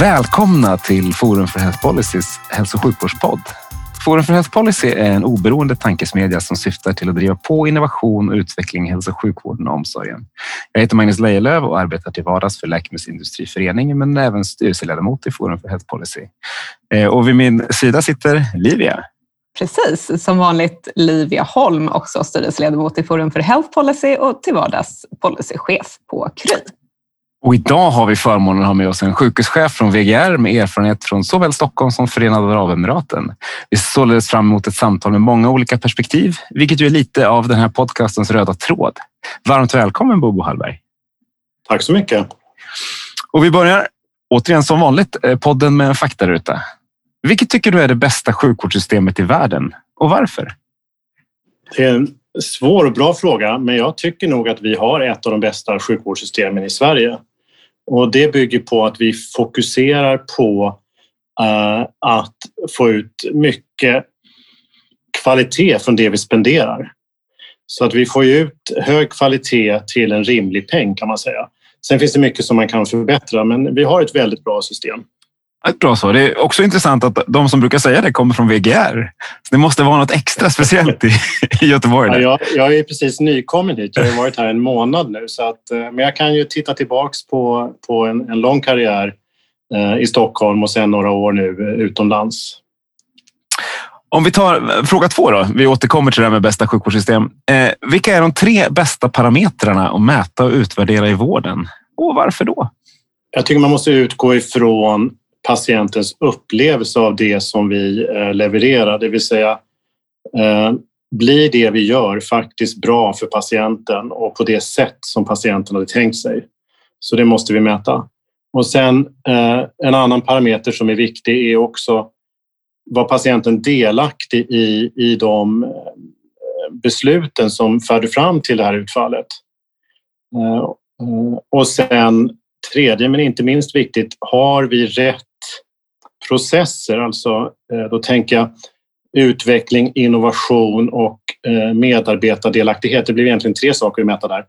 Välkomna till Forum för Health Policys hälso och sjukvårdspodd. Forum för Health Policy är en oberoende tankesmedja som syftar till att driva på innovation och utveckling i hälso och sjukvården och omsorgen. Jag heter Magnus Lejelöw och arbetar till vardags för Läkemedelsindustriföreningen men även styrelseledamot i Forum för Health Policy. Eh, och vid min sida sitter Livia. Precis, som vanligt Livia Holm, också styrelseledamot i Forum för Health Policy och till vardags policychef på Kry. Och idag har vi förmånen att ha med oss en sjukhuschef från VGR med erfarenhet från såväl Stockholm som Förenade Arabemiraten. Vi ser således fram emot ett samtal med många olika perspektiv, vilket ju är lite av den här podcastens röda tråd. Varmt välkommen Bobo Hallberg. Tack så mycket. Och vi börjar återigen som vanligt eh, podden med en faktaruta. Vilket tycker du är det bästa sjukvårdssystemet i världen och varför? Det är en svår och bra fråga, men jag tycker nog att vi har ett av de bästa sjukvårdssystemen i Sverige. Och det bygger på att vi fokuserar på eh, att få ut mycket kvalitet från det vi spenderar. Så att vi får ut hög kvalitet till en rimlig peng kan man säga. Sen finns det mycket som man kan förbättra, men vi har ett väldigt bra system. Ett bra svar. Det är också intressant att de som brukar säga det kommer från VGR. Så det måste vara något extra speciellt i, i Göteborg. Ja, jag, jag, är precis nykommen hit. Jag har varit här en månad nu. Så att, eh, men jag kan ju titta tillbaks på, på en, en lång karriär eh, i Stockholm och sen några år nu eh, utomlands. Om vi tar fråga två då. Vi återkommer till det här med bästa sjukvårdssystem. Eh, vilka är de tre bästa parametrarna att mäta och utvärdera i vården? Och varför då? Jag tycker man måste utgå ifrån patientens upplevelse av det som vi eh, levererar, det vill säga eh, blir det vi gör faktiskt bra för patienten och på det sätt som patienten hade tänkt sig. Så det måste vi mäta. Och sen eh, en annan parameter som är viktig är också var patienten delaktig i, i de besluten som förde fram till det här utfallet. Och sen tredje men inte minst viktigt, har vi rätt processer, alltså eh, då tänker jag utveckling, innovation och eh, medarbetardelaktighet. Det blir egentligen tre saker vi mätte där.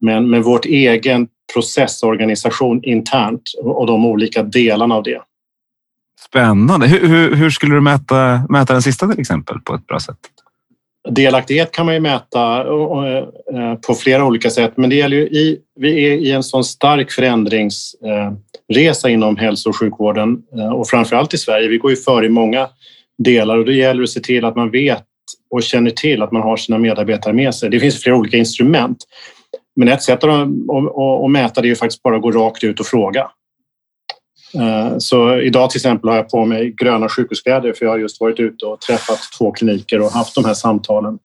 Men med vårt egen processorganisation internt och de olika delarna av det. Spännande. Hur, hur, hur, skulle du mäta, mäta den sista till exempel på ett bra sätt? Delaktighet kan man ju mäta eh, på flera olika sätt, men det gäller ju i, vi är i en sån stark förändringsresa inom hälso och sjukvården eh, och framför allt i Sverige. Vi går ju före i många delar och det gäller att se till att man vet och känner till att man har sina medarbetare med sig. Det finns flera olika instrument, men ett sätt att, att mäta det är ju faktiskt bara att gå rakt ut och fråga. Eh, så idag till exempel har jag på mig gröna sjukhuskläder för jag har just varit ute och träffat två kliniker och haft de här samtalen.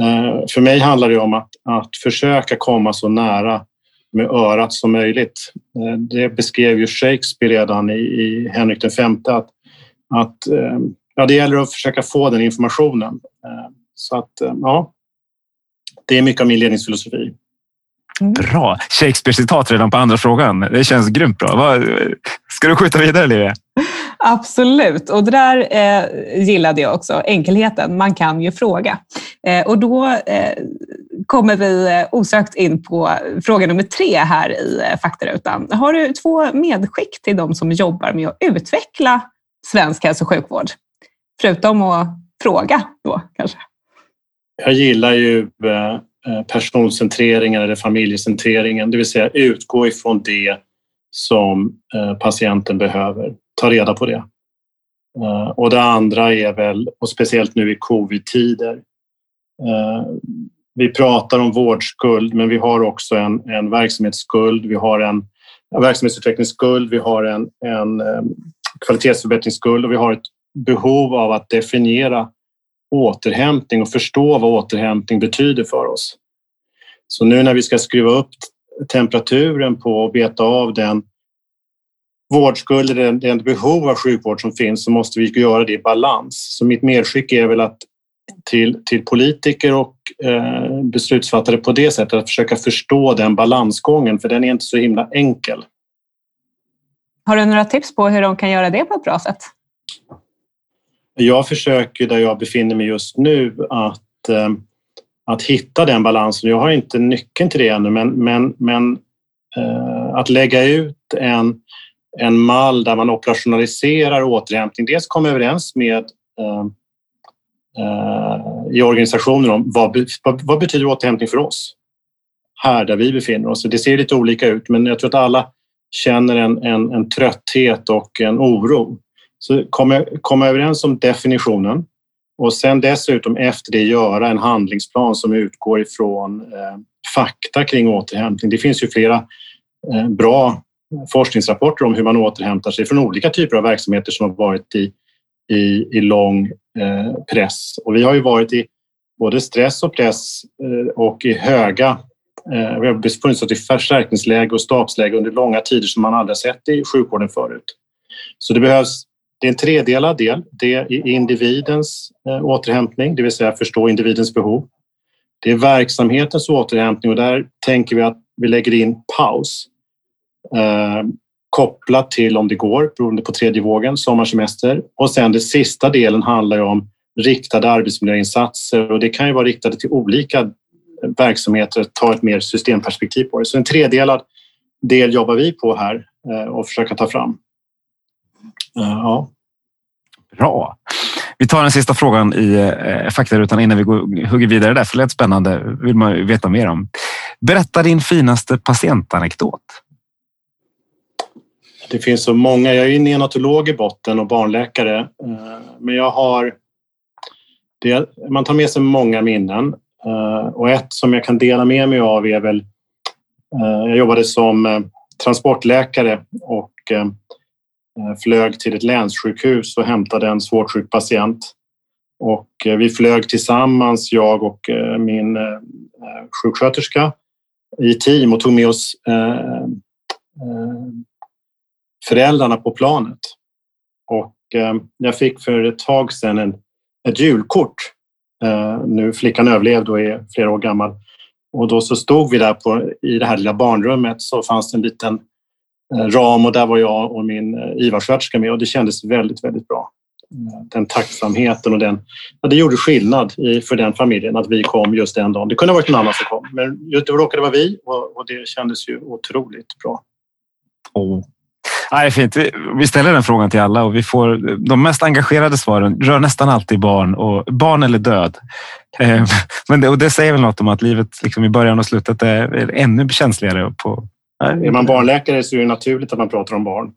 Eh, för mig handlar det om att, att försöka komma så nära med örat som möjligt. Eh, det beskrev ju Shakespeare redan i, i Henrik V att, att ja, det gäller att försöka få den informationen. Så att ja, det är mycket av min ledningsfilosofi. Mm. Bra! Shakespeare-citat redan på andra frågan. Det känns grymt bra. Ska du skjuta vidare, Livia? Absolut, och det där eh, gillade jag också. Enkelheten, man kan ju fråga. Eh, och då eh, kommer vi eh, osökt in på fråga nummer tre här i eh, faktarutan. Har du två medskick till de som jobbar med att utveckla svensk hälso och sjukvård? Förutom att fråga då kanske. Jag gillar ju eh, Eh, Eh, personcentreringen eller familjecentreringen, det vill säga utgå ifrån det som eh, patienten behöver. Ta reda på det. Eh, och det andra är väl, och speciellt nu i covid-tider, vi pratar om vårdskuld, men vi har också en, en verksamhetsskuld, vi har en, en verksamhetsutvecklingsskuld, vi har en, en kvalitetsförbättringsskuld och vi har ett behov av att definiera återhämtning och förstå vad återhämtning betyder för oss. Så nu när vi ska skruva upp temperaturen på och beta av den vårdskuld eller det behov av sjukvård som finns så måste vi göra det i balans. Så mitt medskick är väl att till, till politiker och eh, beslutsfattare på det sättet att försöka förstå den balansgången för den är inte så himla enkel. Har du några tips på hur de kan göra det på ett bra sätt? Jag försöker där jag befinner mig just nu att, eh, att hitta den balansen. Jag har inte nyckeln till det ännu men, men, men eh, att lägga ut en, en mall där man operationaliserar återhämtning. Dels komma överens med eh, i organisationen om vad, vad, vad betyder återhämtning för oss här där vi befinner oss. Det ser lite olika ut men jag tror att alla känner en, en, en trötthet och en oro. Så komma, komma överens om definitionen och sen dessutom efter det göra en handlingsplan som utgår ifrån eh, fakta kring återhämtning. Det finns ju flera eh, bra forskningsrapporter om hur man återhämtar sig från olika typer av verksamheter som har varit i, i, i lång eh, press. Och vi har ju varit i både stress och press eh, och i höga eh, vi har befunnit oss i förstärkningsläge och stabsläge under långa tider som man aldrig sett i sjukvården förut. Så det behövs det är en tredelad del. Det är individens eh, återhämtning, det vill säga förstå individens behov. Det är verksamhetens återhämtning och där tänker vi att vi lägger in paus eh, kopplat till om det går beroende på tredje vågen, sommarsemester. Och sen den sista delen handlar ju om riktade arbetsmiljöinsatser och det kan ju vara riktade till olika verksamheter ta ett mer systemperspektiv på det. Så en tredelad del jobbar vi på här eh, och försöka ta fram. Eh, ja. Bra. Vi tar den sista frågan i eh, faktarutan innan vi går, hugger vidare där, för det lät spännande. vill man veta mer om. Berätta din finaste patientanekdot. Det finns så många. Jag är neonatolog i botten och barnläkare, eh, men jag har det, man tar med sig många minnen och ett som jag kan dela med mig av är väl... Jag jobbade som transportläkare och Eh, flög till ett länssjukhus och hämtade en svårt sjuk patient. Och eh, vi flög tillsammans, jag och eh, min sjuksköterska i team och tog med oss föräldrarna på planet. Och jag fick för ett tag sedan en, ett julkort nu flickan överlevde och är flera år gammal. Och då så stod vi där på, i det här lilla barnrummet så fanns det en liten Eh, ram och där var jag och min eh, IVA-sköterska med och det kändes väldigt, väldigt bra. Eh, den tacksamheten och den, ja, det gjorde skillnad för den familjen att vi kom just den dagen. Det kunde ha varit någon annan som kom, men just det råkade vara vi och, och det kändes ju otroligt bra. Oh, Nej, fint. Vi ställer den frågan till alla och vi får de mest engagerade svaren rör nästan alltid barn och barn eller död. Men det, och det säger väl något om att livet liksom i början och slutet är ännu känsligare. På, är man barnläkare så är det naturligt att man pratar om barn.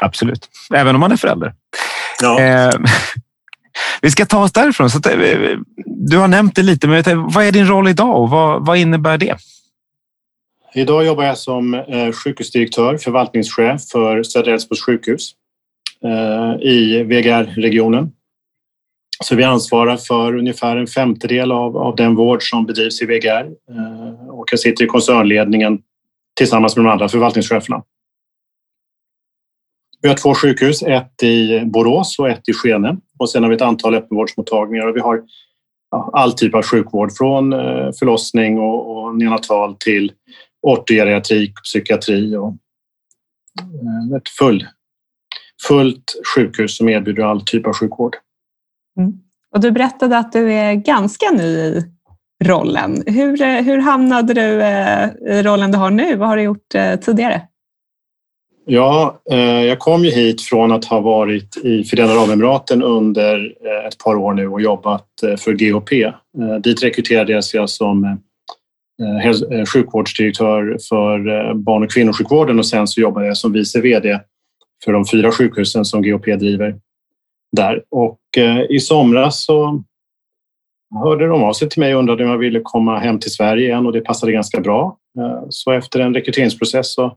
Absolut, även om man är förälder. Ja. Eh, vi ska ta oss därifrån. Så eh, du har nämnt det lite, men vad är din roll idag och vad, vad innebär det? Idag jobbar jag som eh, sjukhusdirektör, förvaltningschef för Södra Älvsborgs sjukhus eh, i VGR-regionen. Så vi ansvarar för ungefär en femtedel av, av den vård som bedrivs i VGR och jag sitter i koncernledningen tillsammans med de andra förvaltningscheferna. Vi har två sjukhus, ett i Borås och ett i Skene och sen har vi ett antal öppenvårdsmottagningar och vi har all typ av sjukvård från eh, förlossning och, och neonatal till ortogeriatrik, psykiatri och eh, ett full, fullt sjukhus som erbjuder all typ av sjukvård. Mm. Och du berättade att du är ganska ny i rollen. Hur, eh, hur hamnade du i rollen du har nu? Vad har du gjort eh, tidigare? Ja, jag kom ju hit från att ha varit i Förenade Arabemiraten under ett par år nu och jobbat för GHP. Dit rekryterades jag som sjukvårdsdirektör för barn och kvinnosjukvården och sen så jobbade jag som vice VD för de fyra sjukhusen som GHP driver där. Och i somras så hörde de av sig till mig och undrade om jag ville komma hem till Sverige igen och det passade ganska bra. Så efter en rekryteringsprocess så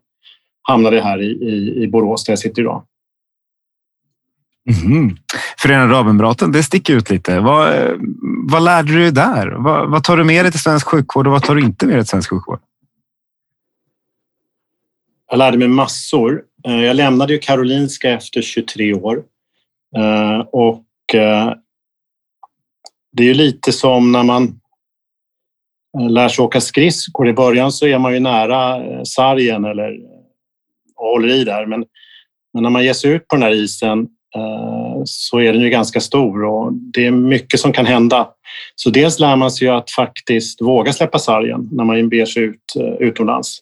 hamnade jag här i, i, i Borås där jag sitter idag. Mm. Förenade Arabemiraten, det sticker ut lite. Vad, vad lärde du dig där? Vad, vad, tar du med dig till svensk sjukvård och vad tar du inte med dig till svensk sjukvård? Jag lärde mig massor. Jag lämnade ju Karolinska efter 23 år och det är ju lite som när man eh, lär sig åka skridskor. I början så är man ju nära eh, sargen eller och håller i där. Men, men när man ger sig ut på den här isen eh, så är den ju ganska stor och det är mycket som kan hända. Så dels lär man sig att faktiskt våga släppa sargen när man beger sig ut utomlands.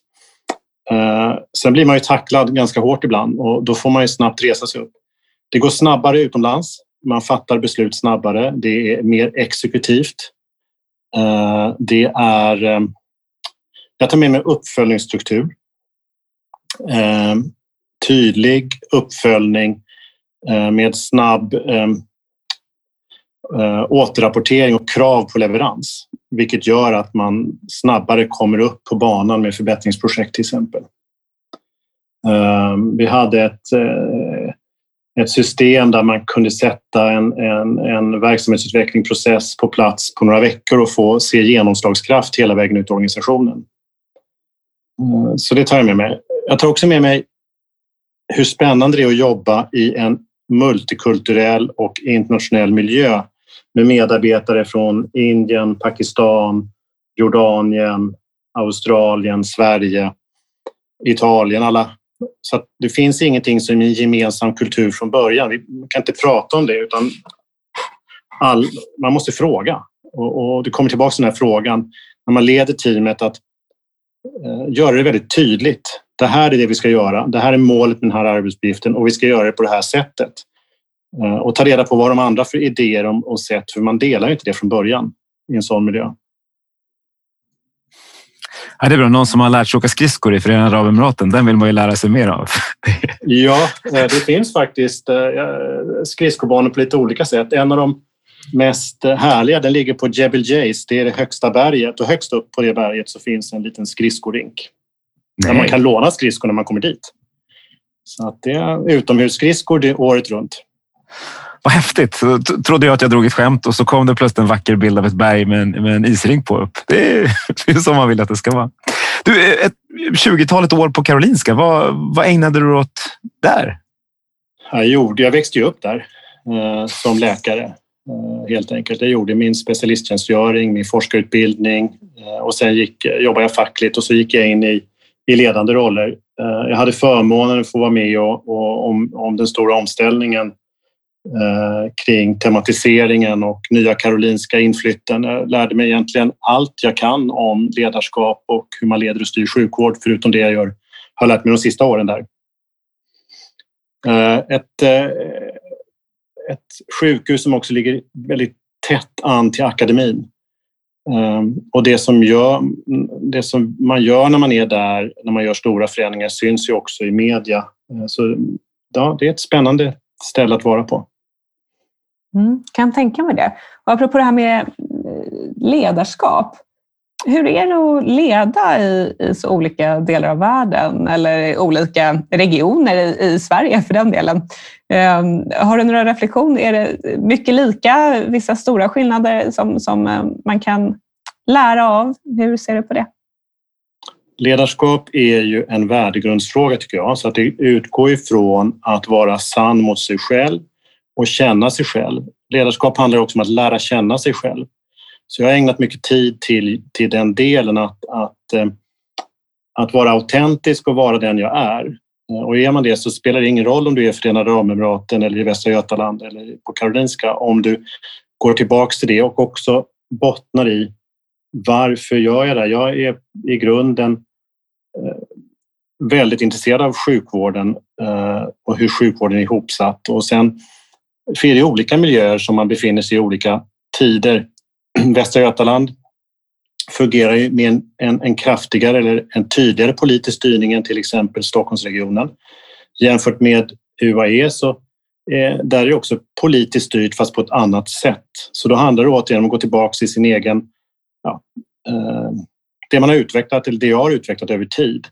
Sen blir man ju tacklad ganska hårt ibland och då får man ju snabbt resa sig upp. Det går snabbare utomlands. Man fattar beslut snabbare. Det är mer exekutivt. Eh, det är... Eh, jag tar med mig uppföljningsstruktur. Eh, tydlig uppföljning med snabb återrapportering och krav på leverans, vilket gör att man snabbare kommer upp på banan med förbättringsprojekt till exempel. Vi hade ett, ett system där man kunde sätta en, en, en verksamhetsutveckling process på plats på några veckor och få se genomslagskraft hela vägen ut i organisationen. Så det tar jag med mig. Jag tar också med mig hur spännande det är att jobba i en multikulturell och internationell miljö med medarbetare från Indien, Pakistan, Jordanien, Australien, Sverige, Italien, alla. Så det finns ingenting som är en gemensam kultur från början. Vi kan inte prata om det utan all, man måste fråga. Och, och det kommer tillbaka till den här frågan när man leder teamet att eh, göra det väldigt tydligt det här är det vi ska göra. Det här är målet med den här arbetsuppgiften och vi ska göra det på det här sättet. Eh, och ta reda på vad de andra för idéer och sätt, för man delar inte det från början i en sån miljö. Ja, det är bra. Någon som har lärt sig åka skridskor i Förenade Arabemiraten, den vill man ju lära sig mer av. ja, eh, det finns faktiskt eh, skridskobanor på lite olika sätt. En av de mest härliga, den ligger på Jebel Jais. Det är det högsta berget och högst upp på det berget så finns en liten skridsporink. Där man kan låna skridskor när man kommer dit. Så att det är utomhusskridskor året runt. Vad häftigt! Så trodde jag att jag drog ett skämt och så kom det plötsligt en vacker bild av ett berg med en, med en isring på upp. Det är, det är så man vill att det ska vara. Du, eh, ett 20-talet år på Karolinska, vad, vad ägnade du åt där? Jag, gjorde, jag växte ju upp där eh, som läkare eh, helt enkelt. Jag gjorde min specialisttjänstgöring, min forskarutbildning eh, och sen gick, eh, jobbade jag fackligt och så gick jag in i i ledande roller. Eh, jag hade förmånen att få vara med och, och om, om den stora omställningen Eh, kring tematiseringen och Nya Karolinska inflytten. Jag lärde mig egentligen allt jag kan om ledarskap och hur man leder och styr sjukvård, förutom det jag gör, har lärt mig de sista åren där. Eh, ett, eh, ett sjukhus som också ligger väldigt tätt an till akademin. Och det som, gör, det som man gör när man är där, när man gör stora förändringar, syns ju också i media. Så ja, det är ett spännande ställe att vara på. Mm, kan tänka mig det. Och apropå det här med eh, ledarskap. Hur är det att leda i, i så olika delar av världen eller olika regioner i, i Sverige för den delen? Um, har du några reflektioner? Är det mycket lika, vissa stora skillnader som, som eh, man kan lära av? Hur ser du på det? Ledarskap är ju en värdegrundsfråga tycker jag, så att det utgår ifrån att vara sann mot sig själv och känna sig själv. Ledarskap handlar också om att lära känna sig själv. Så jag har ägnat mycket tid till, till den delen att, att, eh, att vara autentisk och vara den jag är. Eh, och är man det så spelar det ingen roll om du är i Förenade Arabemiraten eller i Västra Götaland eller på Karolinska om du går tillbaks till det och också bottnar i varför gör jag det? Jag är i grunden väldigt intresserad av sjukvården eh, och hur sjukvården är ihopsatt och sen för det olika miljöer som man befinner sig i olika tider Västra Götaland fungerar ju med en, en, en, kraftigare eller en tydligare politisk styrning än till exempel Stockholmsregionen. Jämfört med UAE så eh, där är det också politiskt styrt fast på ett annat sätt. Så då handlar det återigen om att gå tillbaka till sin egen, ja, eh, det man har utvecklat eller det jag har utvecklat över tid.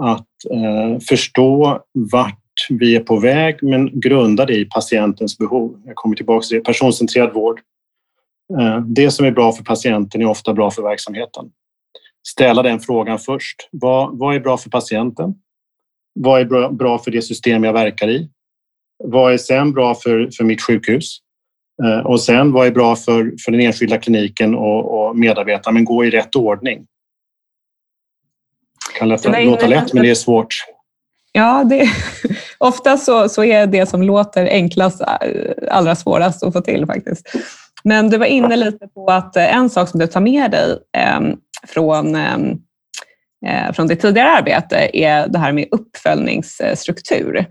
Att eh, förstå vart vi är på väg men grunda det i patientens behov. Jag kommer tillbaka till det. Personcentrerad vård, Eh, det som är bra för patienten är ofta bra för verksamheten. Ställa den frågan först. Vad, vad är bra för patienten? Vad är bra för det system jag verkar i? Vad är sen bra för, för mitt sjukhus? Eh, och sen vad är bra för, för den enskilda kliniken och, och medarbetarna? Men gå i rätt ordning. Kan låta, låta lätt, men det är svårt. Ja, det, ofta så, så är det som låter enklast eh, allra svårast att få till faktiskt. Men du var inne lite på att eh, en sak som du tar med dig eh, från, ehm, eh, från ditt tidigare arbete är det här med uppföljningsstruktur.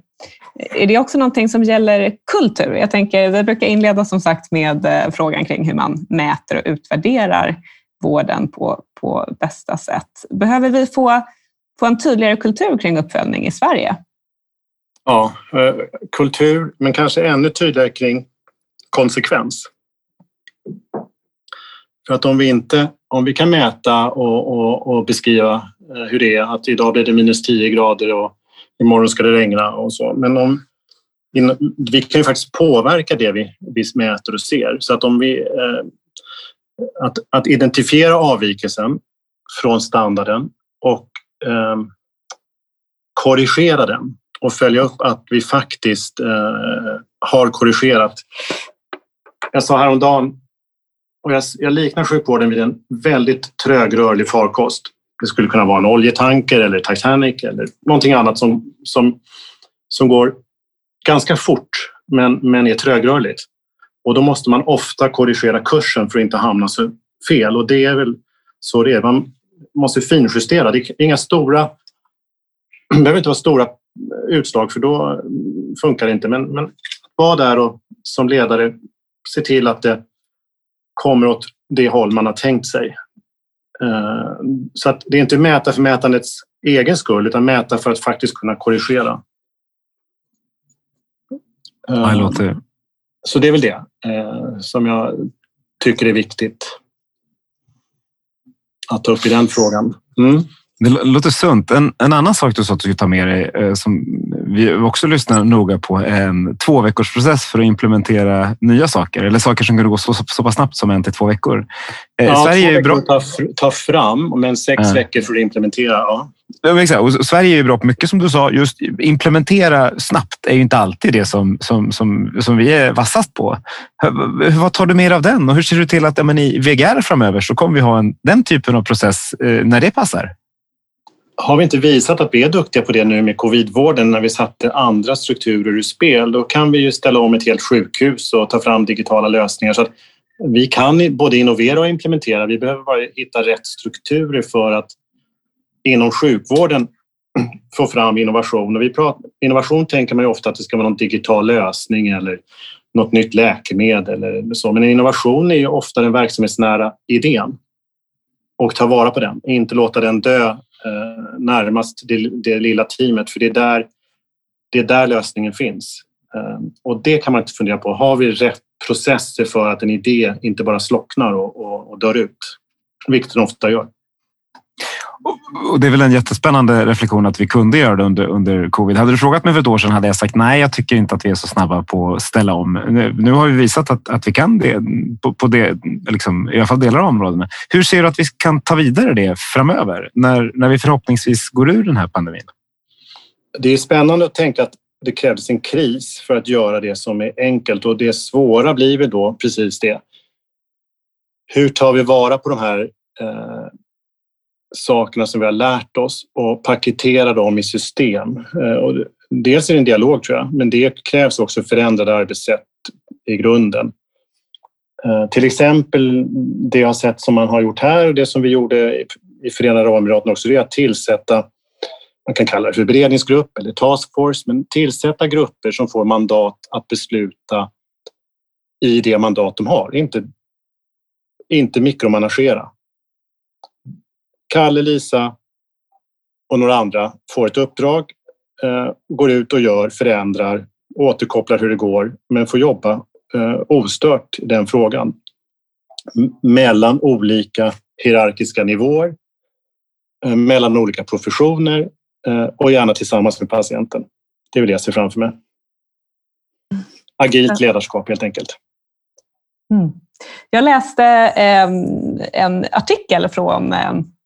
Är det också någonting som gäller kultur? Jag tänker, det brukar inleda som sagt med eh, frågan kring hur man mäter och utvärderar vården på, på bästa sätt. Behöver vi få, få en tydligare kultur kring uppföljning i Sverige? Ja, eh, kultur, men kanske ännu tydligare kring konsekvens. För att om vi inte, om vi kan mäta och, och, och beskriva eh, hur det är, att idag blir det minus 10 grader och imorgon ska det regna och så. Men om, vi kan ju faktiskt påverka det vi, vi mäter och ser. Så att om vi... Eh, att, att identifiera avvikelsen från standarden och eh, korrigera den och följa upp att vi faktiskt eh, har korrigerat. Jag sa häromdagen, och jag, jag liknar sjukvården vid en väldigt trögrörlig farkost. Det skulle kunna vara en oljetanker eller Titanic eller någonting annat som, som, som går ganska fort men, men är trögrörligt. Och då måste man ofta korrigera kursen för att inte hamna så fel och det är väl så det är. Man måste finjustera. Det är inga stora, det behöver inte vara stora utslag för då funkar det inte. Men, men var där och som ledare se till att det kommer åt det håll man har tänkt sig. Eh, så att det är inte mäta för mätandets egen skull utan mäta för att faktiskt kunna korrigera. Låter... Så det är väl det eh, som jag tycker är viktigt att ta upp i den frågan. Mm. Det låter sunt. En, en annan sak du sa att du skulle ta med dig eh, som vi också lyssnar noga på en två veckors process för att implementera nya saker eller saker som kan gå så, så pass snabbt som en till två veckor. Eh, ja, Sverige två är bra... ta, ta fram, men sex ja. veckor för att implementera. Ja. Ja, exakt. Och Sverige är ju bra på mycket som du sa. Just implementera snabbt är ju inte alltid det som, som, som, som vi är vassast på. Vad tar du mer av den och hur ser du till att ja, men i VGR framöver så kommer vi ha en, den typen av process eh, när det passar? Har vi inte visat att vi är duktiga på det nu med covidvården när vi satte andra strukturer ur spel, då kan vi ju ställa om ett helt sjukhus och ta fram digitala lösningar. Så att vi kan både innovera och implementera. Vi behöver bara hitta rätt strukturer för att inom sjukvården få fram innovation. Och vi pratar, innovation tänker man ju ofta att det ska vara någon digital lösning eller något nytt läkemedel eller så. Men innovation är ju ofta den verksamhetsnära idén och ta vara på den, inte låta den dö Eh, närmast det, det, lilla teamet för det är, där, det är där lösningen finns. Eh, och det kan man inte fundera på. Har vi rätt processer för att en idé inte bara slocknar och, och, och dör ut? Vilket den ofta gör. Och det är väl en jättespännande reflektion att vi kunde göra det under, under covid. Hade du frågat mig för ett år sedan hade jag sagt nej, jag tycker inte att vi är så snabba på att ställa om. Nu, nu har vi visat att, att vi kan det på, på det, liksom, i alla fall delar av områdena. Hur ser du att vi kan ta vidare det framöver när, när vi förhoppningsvis går ur den här pandemin? Det är spännande att tänka att det krävdes en kris för att göra det som är enkelt och det svåra blir väl då precis det. Hur tar vi vara på de här eh, sakerna som vi har lärt oss och paketera dem i system. Eh, och dels är det en dialog tror jag, men det krävs också förändrade arbetssätt i grunden. Eh, till exempel det jag har sett som man har gjort här och det som vi gjorde i Förenade Arabemiraten också, det är att tillsätta man kan kalla det för beredningsgrupp eller taskforce, men tillsätta grupper som får mandat att besluta i det mandat de har, inte, inte mikromanagera. Kalle, Lisa och några andra får ett uppdrag, eh, går ut och gör, förändrar, återkopplar hur det går, men får jobba eh, ostört i den frågan. Mellan olika hierarkiska nivåer, eh, mellan olika professioner och gärna tillsammans med patienten. Det är väl det jag ser framför mig. Agilt ledarskap helt enkelt. Mm. Jag läste en artikel från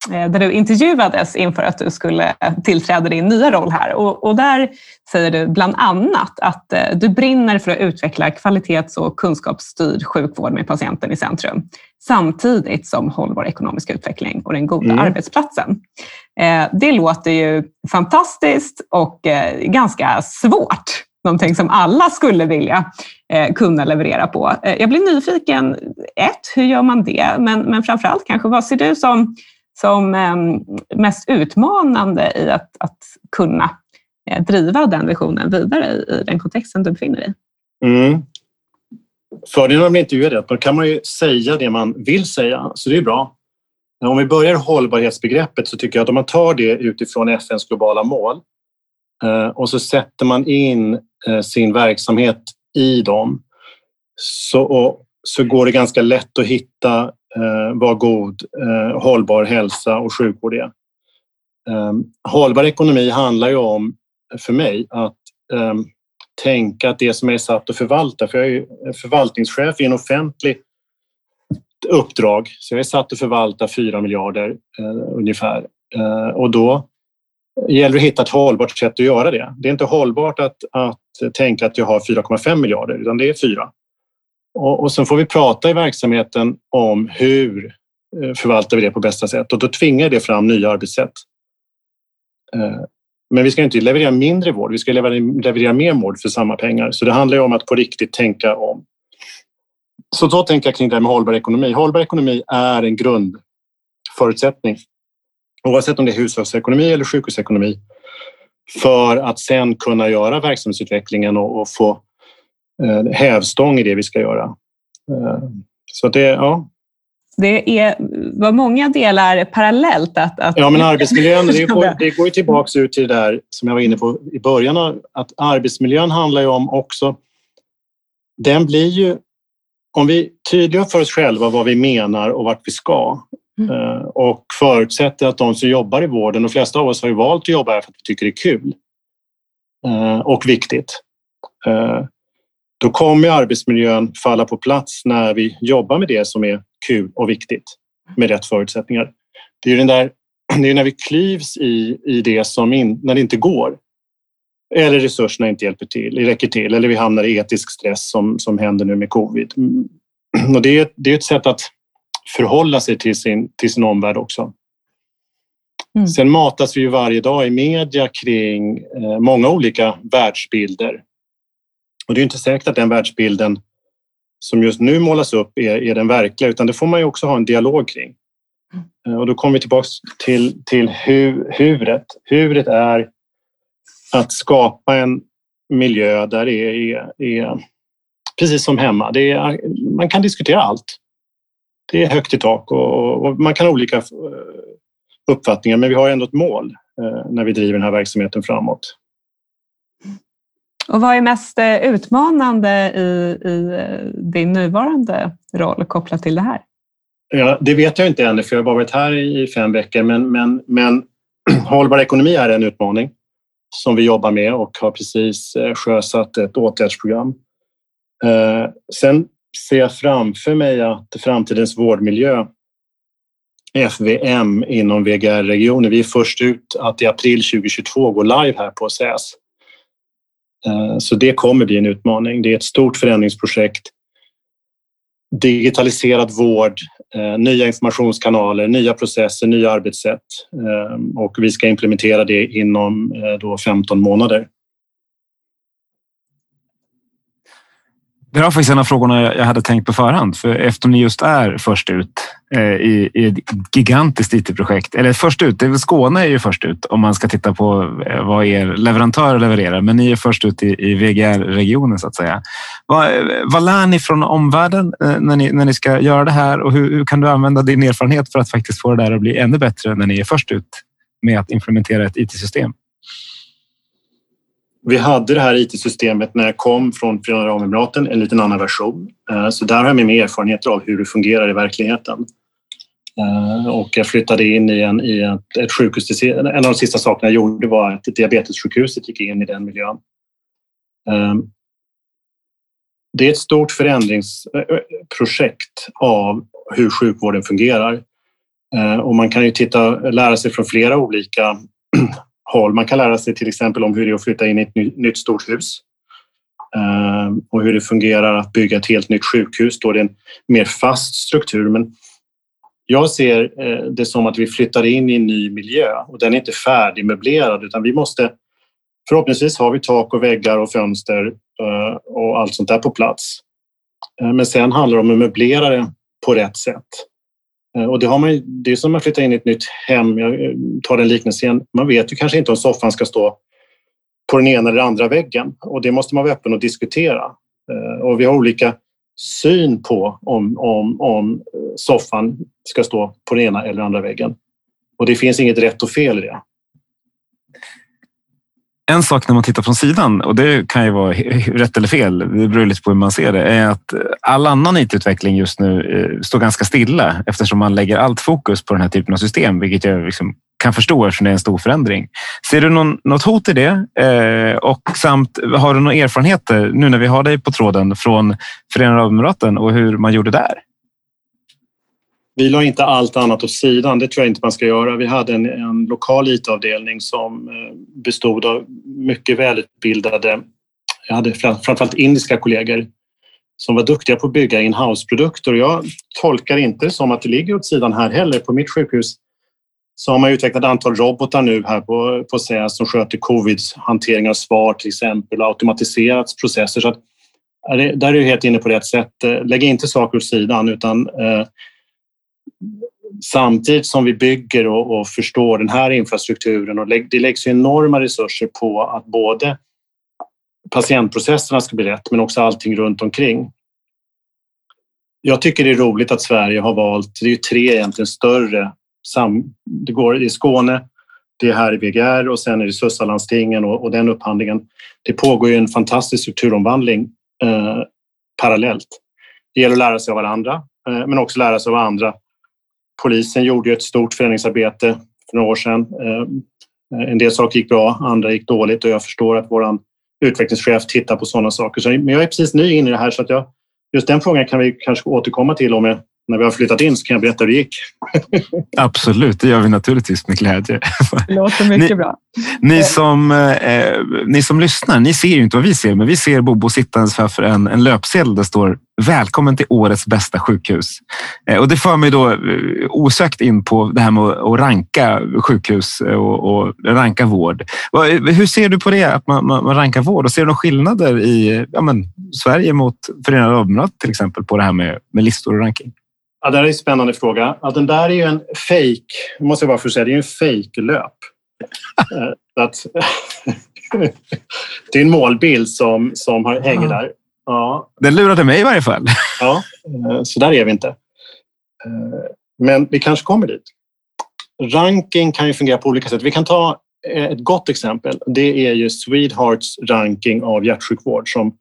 där du intervjuades inför att du skulle tillträda din nya roll här. Och, och där säger du bland annat att du brinner för att utveckla kvalitets och kunskapsstyrd sjukvård med patienten i centrum samtidigt som hållbar ekonomisk utveckling och den goda mm. arbetsplatsen. Det låter ju fantastiskt och ganska svårt någonting som alla skulle vilja eh, kunna leverera på. Eh, jag blir nyfiken, ett, hur gör man det? Men, men framförallt kanske, vad ser du som, som ehm, mest utmanande i att, att kunna eh, driva den visionen vidare i, i, den kontexten du befinner dig i? Mm. Fördelen med intervjuer är att då kan man ju säga det man vill säga, så det är bra. Om vi börjar hållbarhetsbegreppet så tycker jag att om man tar det utifrån FNs globala mål eh, och så sätter man in eh, sin verksamhet i dem så, och, så går det ganska lätt att hitta Eh, vad god eh, hållbar hälsa och sjukvård är. Ehm, hållbar ekonomi handlar ju om, för mig, att ehm, tänka att det som är satt att förvalta, för jag är förvaltningschef i en offentlig uppdrag, så jag är satt att förvalta 4 miljarder eh, ungefär. Och då gäller det att hitta ett hållbart sätt att göra det. Det är inte hållbart att, att tänka att jag har 4,5 miljarder, utan det är 4. Och, och sen får vi prata i verksamheten om hur eh, förvaltar vi det på bästa sätt och då tvingar det fram nya arbetssätt. Eh, men vi ska inte leverera mindre vård, vi ska leverera mer vård för samma pengar. Så det handlar om att på riktigt tänka om. Så då tänker jag kring det här med hållbar ekonomi. Hållbar ekonomi är en grundförutsättning oavsett om det är hushållsekonomi eller sjukhusekonomi, för att sen kunna göra verksamhetsutvecklingen och, och få hävstång i det vi ska göra. Eh, så det, ja. Det är, var många delar parallellt. Att, att... Ja, men arbetsmiljön, det går, det går tillbaks ut till det där som jag var inne på i början, att arbetsmiljön handlar ju om också, den blir ju, om vi tydliggör för oss själva vad vi menar och vart vi ska, Mm. Eh, och förutsätter att de som jobbar i vården, de flesta av oss har ju valt att jobba här för att vi tycker det är kul eh, och viktigt. Då kommer arbetsmiljön falla på plats när vi jobbar med det som är kul och viktigt med rätt förutsättningar. Det är den där, det är när vi klyvs i, i det som in, när det inte går eller resurserna inte hjälper till, räcker till eller vi hamnar i etisk stress som, som händer nu med covid. Mm. Och det, är, det är ett sätt att förhålla sig till sin, till sin omvärld också. Mm. Sen matas vi ju varje dag i media kring eh, många olika världsbilder. Och det är inte säkert att den världsbilden som just nu målas upp är, är den verkliga, utan det får man ju också ha en dialog kring. Mm. Och då kommer vi tillbaka till, till hu, huret. Huret är att skapa en miljö där det är, är precis som hemma. Det är, man kan diskutera allt det är högt i tak och, och, man kan ha olika eh, uppfattningar men vi har ändå ett mål eh, när vi driver den här verksamheten framåt. Och vad är mest eh, utmanande i, i eh, din nuvarande roll kopplat till det här? Ja, det vet jag inte ännu för jag har varit här i fem veckor men, men, men hållbar ekonomi är en utmaning som vi jobbar med och har precis eh, sjösatt ett åtgärdsprogram. Sen ser jag framför mig att framtidens vårdmiljö FVM inom VGR-regionen. Vi är först ut att i april 2022 gå live här på SÄS. Eh, så det kommer bli en utmaning. Det är ett stort förändringsprojekt. Digitaliserad vård, eh, nya informationskanaler, nya processer, nya arbetssätt eh, och vi ska implementera det inom då 15 månader. Det var faktiskt en av frågorna jag hade tänkt på förhand, för eftersom ni just är först ut Eh, i, i ett gigantiskt IT-projekt, eller först ut, det är väl Skåne är ju först ut om man ska titta på eh, vad er leverantör levererar, men ni är först ut i, i VGR-regionen så att säga. Vad, eh, vad lär ni från omvärlden när ni, när ni ska göra det här och hur, hur kan du använda din erfarenhet för att faktiskt få det där att bli ännu bättre när ni är först ut med att implementera ett IT-system? Vi hade det här IT-systemet när jag kom från Förenade Arabemiraten, en liten annan version. Så där har jag med mig erfarenheter av hur det fungerar i verkligheten. Eh, och jag flyttade in i, en, i ett, ett sjukhus. En av de sista sakerna jag gjorde var att diabetessjukhuset gick in i den miljön. Ehm, det är ett stort förändringsprojekt av hur sjukvården fungerar. Ehm, och man kan ju titta, lära sig från flera olika håll. Man kan lära sig till exempel om hur det är att flytta in i ett nytt stort hus ehm, och hur det fungerar att bygga ett helt nytt sjukhus. Då är det en mer fast struktur. Men jag ser eh, det som att vi flyttar in i en ny miljö och den är inte färdigmöblerad utan vi måste Förhoppningsvis har vi tak och väggar och fönster eh, och allt sånt där på plats. Eh, men sen handlar det om att möblera det på rätt sätt. Och det, har man, det är som att flytta in i ett nytt hem. Jag tar den liknelsen. Man vet ju kanske inte om soffan ska stå på den ena eller andra väggen och det måste man vara öppen och diskutera. Och vi har olika syn på om, om, om eh, soffan ska stå på den ena eller andra väggen. Och det finns inget rätt och fel i det en sak när man tittar från sidan, och det kan ju vara rätt eller fel, det beror lite på hur man ser det, är att all annan IT-utveckling just nu eh, står ganska stilla eftersom man lägger allt fokus på den här typen av system, vilket jag liksom kan förstå eftersom det är en stor förändring. Ser du någon, något hot i det? Eh, och samt har du några erfarenheter nu när vi har dig på tråden från Förenade Arabemiraten och hur man gjorde där? Vi la inte allt annat åt sidan, det tror jag inte man ska göra. Vi hade en, en lokal IT-avdelning som eh, bestod av mycket välutbildade, jag hade framförallt indiska kollegor som var duktiga på att bygga in-house-produkter. Jag tolkar inte som att det ligger åt sidan här heller. På mitt sjukhus så har man utvecklat ett antal robotar nu här på, på SÄS som sköter covid-hantering av svar till exempel och automatiserat processer. Så att, där är du helt inne på rätt sätt. Eh, lägg inte saker åt sidan utan eh, samtidigt som vi bygger och, och, förstår den här infrastrukturen och det läggs enorma resurser på att både patientprocesserna ska bli rätt men också allting runt omkring. Jag tycker det är roligt att Sverige har valt, det är ju tre egentligen större, det går i Skåne, det är här i VGR och sen är det Sussalandstingen och, och den upphandlingen. Det pågår ju en fantastisk strukturomvandling eh, parallellt. Det gäller att lära sig av varandra eh, men också lära sig av andra Polisen gjorde ju ett stort förändringsarbete för några år sedan. Eh, en del saker gick bra, andra gick dåligt och jag förstår att våran utvecklingschef tittar på sådana saker. Men jag är precis ny in i det här så att jag, just den frågan kan vi kanske återkomma till om jag när vi har flyttat in så kan jag berätta hur det gick. Absolut, det gör vi naturligtvis med glädje. Det låter mycket ni, bra. Ni eh. som, eh, ni som lyssnar, ni ser ju inte vad vi ser, men vi ser Bobo sittandes framför en, en löpsedel där det står Välkommen till årets bästa sjukhus. Eh, och det för mig då eh, osökt in på det här med att ranka sjukhus och, och ranka vård. Hur ser du på det, att man, man, man rankar vård? Och ser du några skillnader i ja, men, Sverige mot Förenade Arabemiraten till exempel på det här med, med listor och ranking? Ja, det är en spännande fråga. Ja, den där är ju en fake, måste jag bara få säga, det är en fake-löp. Eh, att, det är en målbild som, som hänger där. Ja. Den lurade mig i varje fall. Ja, eh, så där är vi inte. Eh, men vi kanske kommer dit. Ranking kan ju fungera på olika sätt. Vi kan ta ett gott exempel. Det är ju Swedehearts ranking av hjärtsjukvård som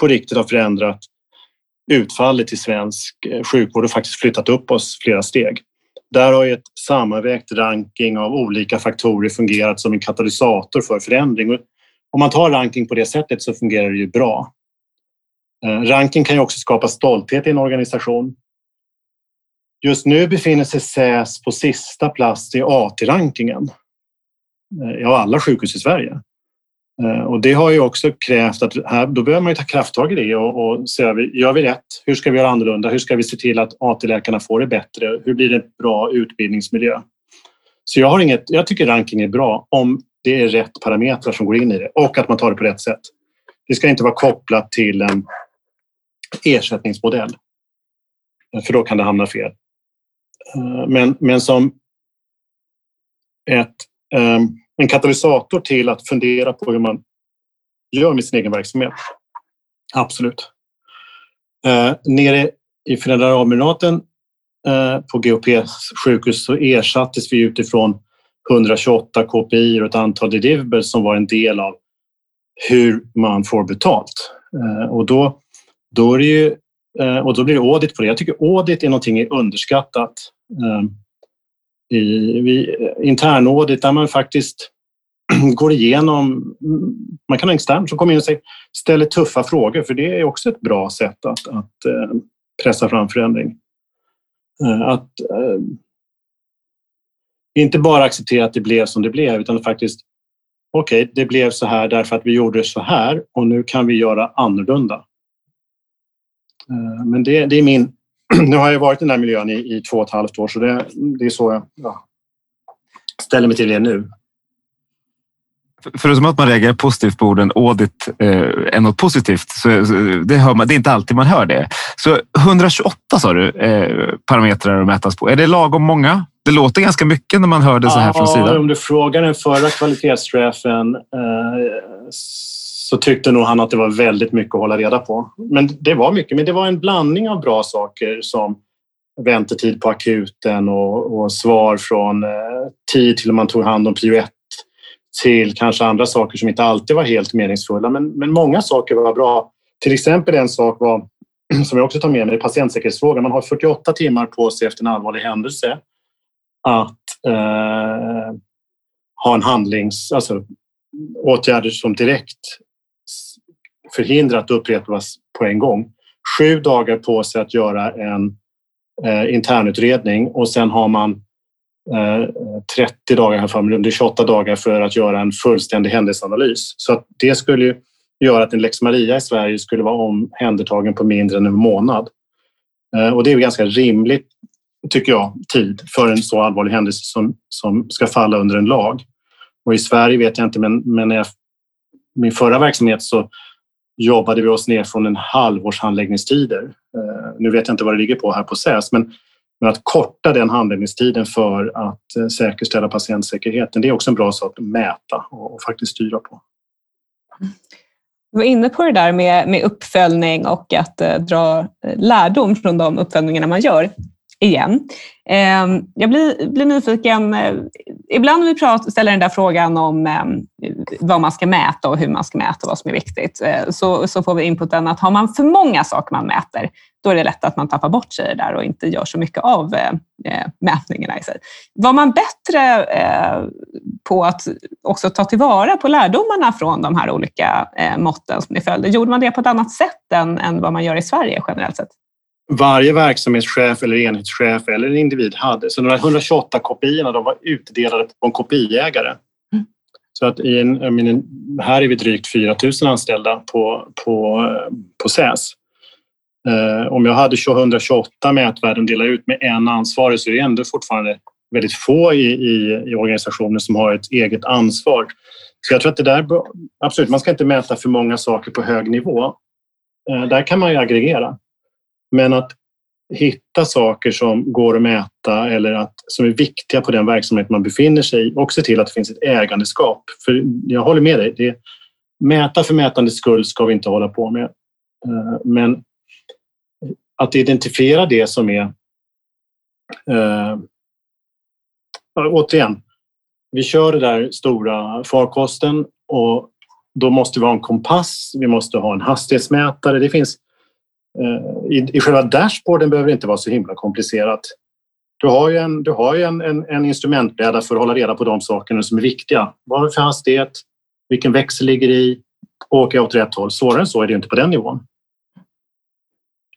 på riktigt har förändrat utfallet i svensk eh, sjukvård och faktiskt flyttat upp oss flera steg. Där har ju ett sammanvägt ranking av olika faktorer fungerat som en katalysator för förändring. Om man tar ranking på det sättet så fungerar det ju bra. Eh, ranking kan ju också skapa stolthet i en organisation. Just nu befinner sig SÄS på sista plats i AT-rankingen eh, av alla sjukhus i Sverige. Eh, och det har ju också krävt att här, då behöver man ju ta krafttag i det och, och se, gör vi rätt? Hur ska vi göra annorlunda? Hur ska vi se till att AT-läkarna får det bättre? Hur blir det en bra utbildningsmiljö? Så jag, har inget, jag tycker ranking är bra om det är rätt parametrar som går in i det och att man tar det på rätt sätt. Det ska inte vara kopplat till en ersättningsmodell, för då kan det hamna fel. Eh, men, men som ett um, en katalysator till att fundera på hur man gör med sin egen verksamhet. Absolut. Eh, nere i Förenade Arabemiraten eh, på GOPs sjukhus så ersattes vi utifrån 128 KPI och ett antal deliverables som var en del av hur man får betalt. Eh, och då, då, är det ju, eh, och då blir det audit på det. Jag tycker audit är någonting underskattat. Eh, i, vi, internådigt där man faktiskt går igenom, man kan ha en extern som kommer in och säger, ställer tuffa frågor för det är också ett bra sätt att, att eh, pressa fram förändring. Eh, att, eh, inte bara acceptera att det blev som det blev utan faktiskt okej, okay, det blev så här därför att vi gjorde så här och nu kan vi göra annorlunda. Men det, det är min... Nu har jag varit i den här miljön i, i två och ett halvt år så det, det är så jag ja, ställer mig till det nu. Förutom att man reagerar positivt på orden audit eh, är något positivt, så, det, hör man, det är inte alltid man hör det. Så 128 sa du eh, parametrar att mätas på. Är det lagom många? Det låter ganska mycket när man hör det så här ja, från sidan. Om du frågar den förra kvalitetschefen eh, så tyckte nog han att det var väldigt mycket att hålla reda på. Men det var mycket, men det var en blandning av bra saker som väntetid på akuten och, och svar från eh, tid till man tog hand om prio 1 till kanske andra saker som inte alltid var helt meningsfulla. Men, men många saker var bra. Till exempel en sak var, som jag också tar med mig, patientsäkerhetsfrågan. Man har 48 timmar på sig efter en allvarlig händelse att eh, ha en handlings, alltså åtgärder som direkt förhindra att det upprepas på en gång. Sju dagar på sig att göra en eh, internutredning och sen har man eh, 30 dagar, här framme, det är 28 dagar för att göra en fullständig händelseanalys. Så att det skulle göra att en lex Maria i Sverige skulle vara omhändertagen på mindre än en månad. Eh, och det är ganska rimligt, tycker jag, tid för en så allvarlig händelse som, som ska falla under en lag. Och i Sverige vet jag inte, men, men jag, min förra verksamhet så jobbade vi oss ner från en halvårs handläggningstider. Eh, nu vet jag inte vad det ligger på här på SÄS, men men att korta den handläggningstiden för att eh, säkerställa patientsäkerheten, det är också en bra sak att mäta och faktiskt styra på. Du var inne på det där med, med uppföljning och att eh, dra eh, lärdom från de uppföljningarna man gör igen. Eh, jag blir, blir nyfiken. Ibland när vi pratar, ställer den där frågan om eh, vad man ska mäta och hur man ska mäta och vad som är viktigt, eh, så, så får vi inputen att har man för många saker man mäter, då är det lätt att man tappar bort sig där och inte gör så mycket av eh, eh mätningarna i sig. Var man bättre eh, på att också ta tillvara på lärdomarna från de här olika eh, måtten som ni följde? Gjorde man det på ett annat sätt än, än vad man gör i Sverige generellt sett? Varje verksamhetschef eller enhetschef eller individ hade. Så de här 128 kopiorna de var utdelade på en kopiägare. Mm. Så att i en, menar, här är vi drygt 4 000 anställda på, på, på SÄS. Eh, om jag hade 128 mätvärden att dela ut med en ansvarig så är det ändå fortfarande väldigt få i, i, i organisationer som har ett eget ansvar. Så jag tror att det där, absolut, man ska inte mäta för många saker på hög nivå. Eh, där kan man ju aggregera. Men att hitta saker som går att mäta eller att, som är viktiga på den verksamhet man befinner sig i och se till att det finns ett ägandeskap. För jag håller med dig, det, mäta för mätandets skull ska vi inte hålla på med. Eh, men att identifiera det som är... Äh, återigen, vi kör den där stora farkosten och då måste vi ha en kompass, vi måste ha en hastighetsmätare. Det finns Eh, I, I själva dashboarden behöver det inte vara så himla komplicerat. Du har ju en, du har ju en, en, en instrumentbräda för att hålla reda på de sakerna som är viktiga. Vad är det för hastighet? Vilken växel ligger i? Åker jag åt rätt håll? Svårare än så är det inte på den nivån.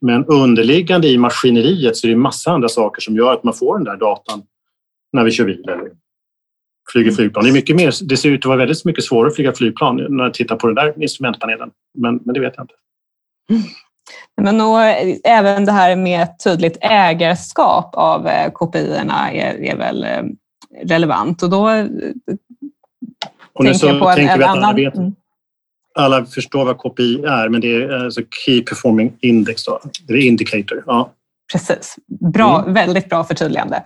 Men underliggande i maskineriet så är det massa andra saker som gör att man får den där datan när vi kör bil eller flyger flygplan. Det, är mycket mer, det ser ut att vara väldigt mycket svårare att flyga flygplan när jag tittar på den där instrumentpanelen. Men, men det vet jag inte. Men då, även det här med ett tydligt ägarskap av eh, kopiorna är, är väl eh, relevant och då eh, och tänker jag på en, en annan... Alla, mm. alla förstår vad KPI är, men det är alltså Key Performing Index, då. det är Indicator. Ja. Precis, bra, mm. väldigt bra förtydligande.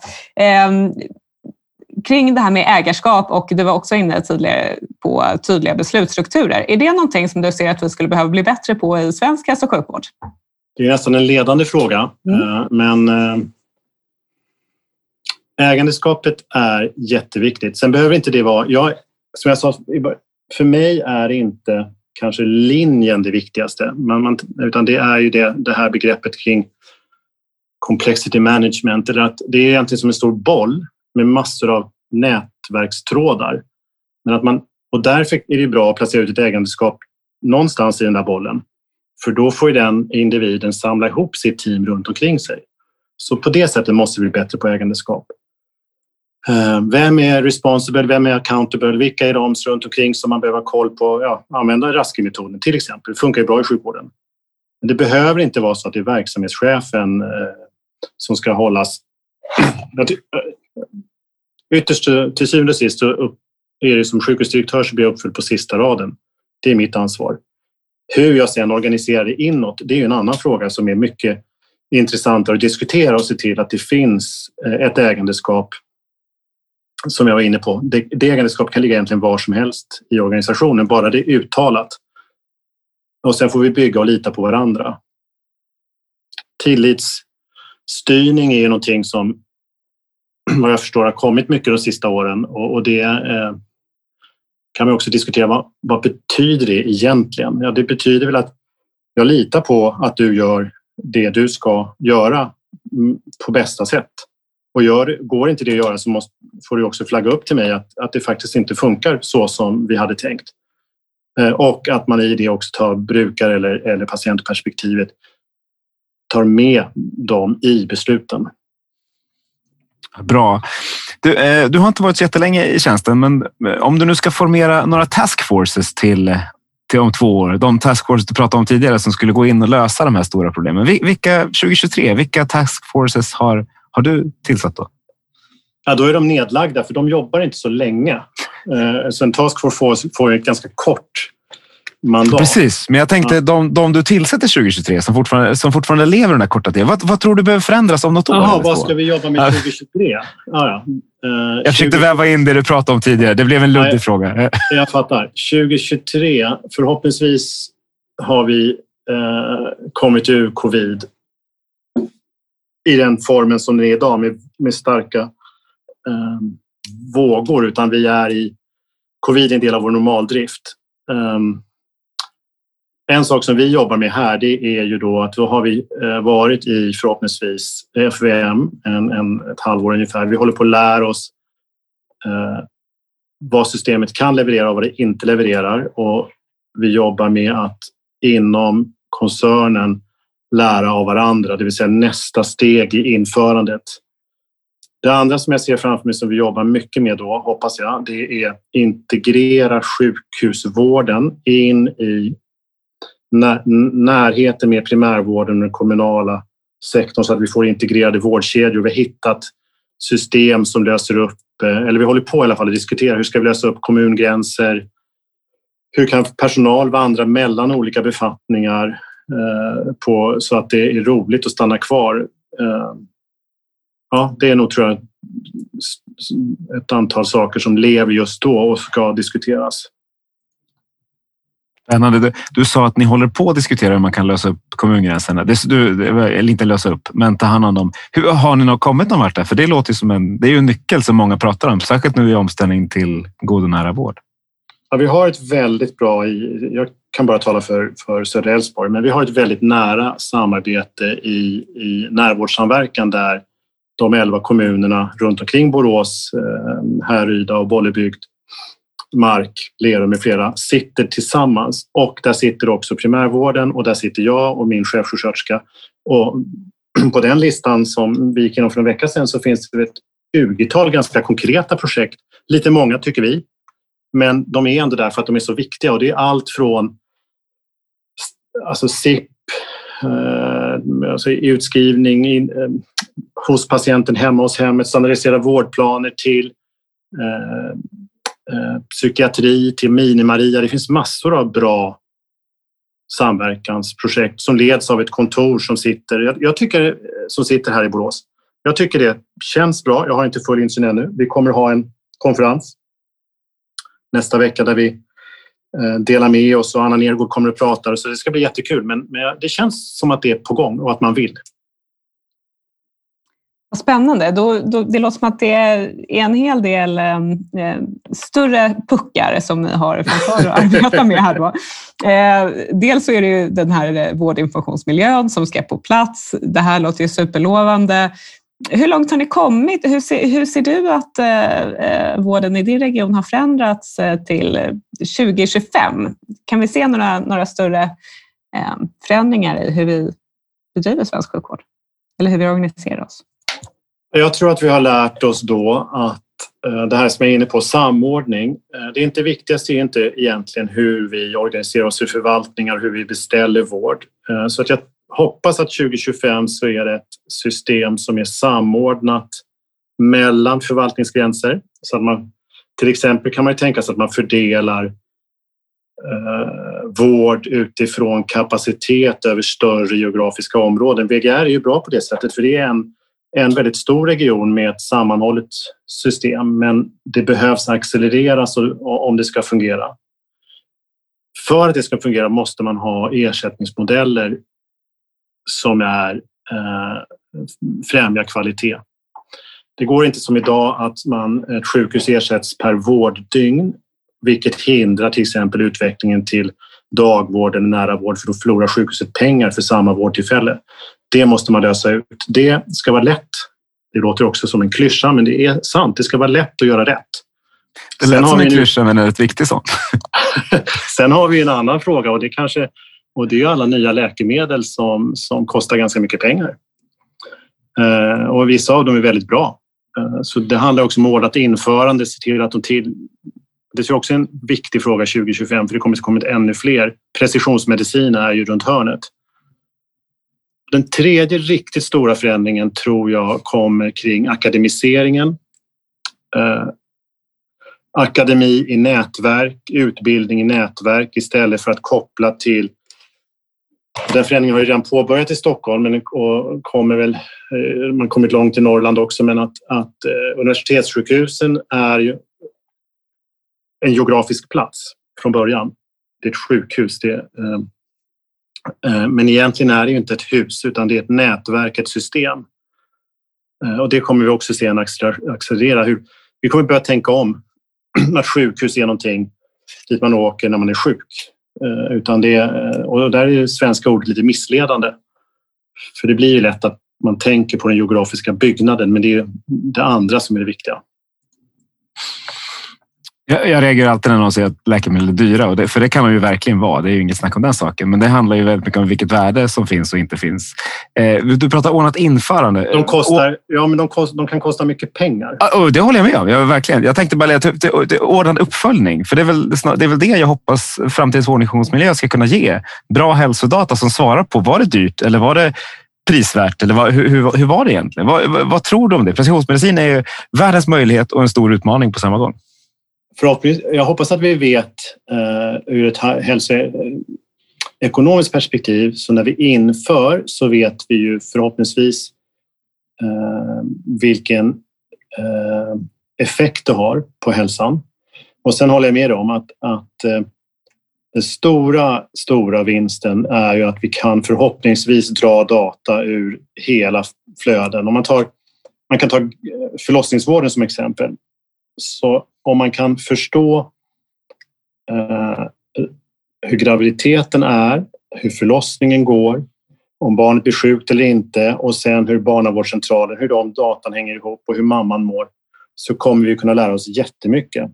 Kring det här med ägarskap och du var också inne tidigare på tydliga beslutsstrukturer. Är det någonting som du ser att vi skulle behöva bli bättre på i svensk hälso och sjukvård? Det är nästan en ledande fråga, mm. Eh, men eh, ägandeskapet är jätteviktigt. Sen behöver inte det vara... Jag, som jag sa, för mig är inte kanske linjen det viktigaste, men man, utan det är ju det, det här begreppet kring complexity management. Eller att det är egentligen som en stor boll med massor av nätverkstrådar. Men att man, och därför är det bra att placera ut ett ägandeskap någonstans i den där bollen. För då får den individen samla ihop sitt team runt omkring sig. Så på det sättet måste vi bli bättre på ägandeskap. Eh, vem är responsible? Vem är accountable? Vilka är de runt omkring som man behöver ha koll på? Ja, använda Raskin-metoden till exempel. Det funkar ju bra i sjukvården. Men det behöver inte vara så att det är verksamhetschefen eh, som ska hållas... Ytterst till syvende och sist så är det som sjukhusdirektör så blir jag uppfylld på sista raden. Det är mitt ansvar. Hur jag sedan organiserar det inåt, det är en annan fråga som är mycket intressantare att diskutera och se till att det finns eh, ett ägandeskap som jag var inne på. Det, det ägandeskap kan ligga egentligen var som helst i organisationen, bara det är uttalat. Och sen får vi bygga och lita på varandra. Tillitsstyrning är ju någonting som vad jag förstår har kommit mycket de sista åren och, och det eh, kan man också diskutera. Vad, vad betyder det egentligen? Ja, det betyder väl att jag litar på att du gör det du ska göra mm, på bästa sätt. Och gör, går inte det att göra så måste, får du också flagga upp till mig att, att det faktiskt inte funkar så som vi hade tänkt. Eh, och att man i det också tar brukar eller, eller patientperspektivet tar med dem i besluten. Bra. Du, eh, du har inte varit så jättelänge i tjänsten, men eh, om du nu ska formera några taskforces till, till om två år, de taskforces du pratade om tidigare som skulle gå in och lösa de här stora problemen. Vilka 2023, vilka taskforces har, har du tillsatt då? Ja, då är de nedlagda för de jobbar inte så länge. Eh, så en task force får ett ganska kort mandat. Precis, men jag tänkte ja. de, de du tillsätter 2023 som fortfarande, som fortfarande lever den här korta tiden. Vad, vad tror du behöver förändras om något år? Jaha, vad ska vi jobba med 2023? Ah, ja. Uh, jag försökte 20... väva in det du pratade om tidigare. Det blev en luddig Nej, fråga. Jag fattar. 2023, förhoppningsvis har vi uh, kommit ur covid i den formen som den är idag med, med starka uh, vågor, utan vi är i covid är en del av vår normaldrift. Um, en sak som vi jobbar med här det är ju då att då har vi eh, varit i förhoppningsvis FVM en, en, ett halvår ungefär. Vi håller på att lära oss eh, vad systemet kan leverera och vad det inte levererar och vi jobbar med att inom koncernen lära av varandra, det vill säga nästa steg i införandet. Det andra som jag ser framför mig som vi jobbar mycket med då, hoppas jag, det är integrera sjukhusvården in i närheten med primärvården och den kommunala sektorn så att vi får integrerade vårdkedjor. Vi har hittat system som löser upp, eh, eller vi håller på i alla fall att diskutera hur ska vi lösa upp kommungränser? Hur kan personal vandra mellan olika befattningar eh, på, så att det är roligt att stanna kvar? Eh, ja, det är nog tror jag ett antal saker som lever just då och ska diskuteras. Spännande. Du, du sa att ni håller på att diskutera hur man kan lösa upp kommungränserna. Det, du, eller inte lösa upp, men ta hand om dem. Hur, har ni nog kommit någon vart där? För det låter som en, det är ju en nyckel som många pratar om, särskilt nu i omställning till god och nära vård. Ja, vi har ett väldigt bra, jag kan bara tala för, för södra Älvsborg, men vi har ett väldigt nära samarbete i, i närvårdssamverkan där de elva kommunerna runt omkring Borås, eh, Härryda och Bollebygd Mark, Lerum med flera sitter tillsammans och där sitter också primärvården och där sitter jag och min chefsjuksköterska. Och på den listan som vi gick igenom för en vecka sedan så finns det ett 20-tal ganska konkreta projekt. Lite många tycker vi, men de är ändå där för att de är så viktiga och det är allt från alltså SIP, eh, alltså utskrivning in, eh, hos patienten hemma hos hemmet, standardiserade vårdplaner till Eh, Eh, psykiatri till Mini-Maria. Det finns massor av bra samverkansprojekt som leds av ett kontor som sitter, jag, tycker, eh, som sitter här i Borås. Jag tycker det känns bra. Jag har inte full insyn ännu. Vi kommer ha en konferens nästa vecka där vi eh, delar med oss och Anna Nergård kommer att prata så det ska bli jättekul. Men, men det känns som att det är på gång och att man vill. Spännande. Då, då, det låter som att det är en hel del ehm, eh, större puckar som ni har framför att arbeta med här. Då. Eh, dels så är det ju den här eh, vårdinformationsmiljön som ska på plats. Det här låter ju superlovande. Hur långt har ni kommit? Hur ser, hur ser du att eh, eh vården i din region har förändrats eh, till 2025? Kan vi se några, några större eh, förändringar i hur vi bedriver svensk sjukvård? Eller hur vi organiserar oss? Jag tror att vi har lärt oss då att eh, det här som jag är inne på, samordning. Eh, det det inte viktigaste är inte egentligen hur vi organiserar oss i förvaltningar, hur vi beställer vård. Eh, så att jag hoppas att 2025 så är det ett system som är samordnat mellan förvaltningsgränser. Så att man, till exempel kan man ju tänka sig att man fördelar eh, vård utifrån kapacitet över större geografiska områden. VGR är ju bra på det sättet för det är en, en väldigt stor region med ett sammanhållet system men det behövs accelereras om det ska fungera. För att det ska fungera måste man ha ersättningsmodeller som är eh, främjar kvalitet. Det går inte som idag att man, ett sjukhus ersätts per vårddygn vilket hindrar till exempel utvecklingen till dagvård eller nära vård för då förlorar sjukhuset pengar för samma vårdtillfälle. Det måste man lösa ut. Det ska vara lätt. Det låter också som en klyscha, men det är sant. Det ska vara lätt att göra rätt. Det lät som en klyscha, men är ett viktigt sånt. Sen har vi en annan fråga och det, kanske, och det är alla nya läkemedel som, som kostar ganska mycket pengar. Eh, och vissa av dem är väldigt bra. Eh, så det handlar också om ordnat införande, se till att de till, det är också en viktig fråga 2025 för det kommer att komma ännu fler. Precisionsmedicin är ju runt hörnet. Den tredje riktigt stora förändringen tror jag kommer kring akademiseringen. Eh, akademi i nätverk, utbildning i nätverk istället för att koppla till den förändringen har ju redan påbörjat i Stockholm men och kommer väl, eh, man kommit långt i Norrland också men att, att eh, universitetssjukhusen är ju en geografisk plats från början. Det är ett sjukhus. Det, eh, Eh, men egentligen är det ju inte ett hus utan det är ett nätverk, ett system. Eh, och det kommer vi också se en accelerera. Hur, vi kommer börja tänka om att sjukhus är någonting dit man åker när man är sjuk. Eh, utan det, och där är det svenska ordet lite missledande. För det blir ju lätt att man tänker på den geografiska byggnaden men det är det andra som är det viktiga. Jag, jag reagerar alltid när någon säger att läkemedel är dyra, och det, för det kan de ju verkligen vara. Det är ju inget snack om den saken. Men det handlar ju väldigt mycket om vilket värde som finns och inte finns. Eh, du pratar ordnat införande. De, kostar, ja, men de, kost, de kan kosta mycket pengar. Oh, det håller jag med om. Jag, verkligen. jag tänkte bara det, ordnad uppföljning. För det är, väl, det är väl det jag hoppas framtidens vårdinformationsmiljö ska kunna ge. Bra hälsodata som svarar på var det dyrt eller var det prisvärt? Eller vad, hur, hur, hur var det egentligen? Vad, vad, vad tror du om det? Precisionsmedicin är ju världens möjlighet och en stor utmaning på samma gång förhoppningsvis, jag hoppas att vi vet uh, ur ett hälsoekonomiskt eh, perspektiv, så när vi inför så vet vi ju förhoppningsvis uh, vilken uh, effekt det har på hälsan. Och sen håller jag med om att, att den stora, stora vinsten är ju att vi kan förhoppningsvis dra data ur hela flöden. Om man, tar, man kan ta förlossningsvården som exempel. Så om man kan förstå eh, hur graviditeten är, hur förlossningen går, om barnet blir sjukt eller inte och sen hur barnavårdscentralen, hur de datan hänger ihop och hur mamman mår så kommer vi kunna lära oss jättemycket.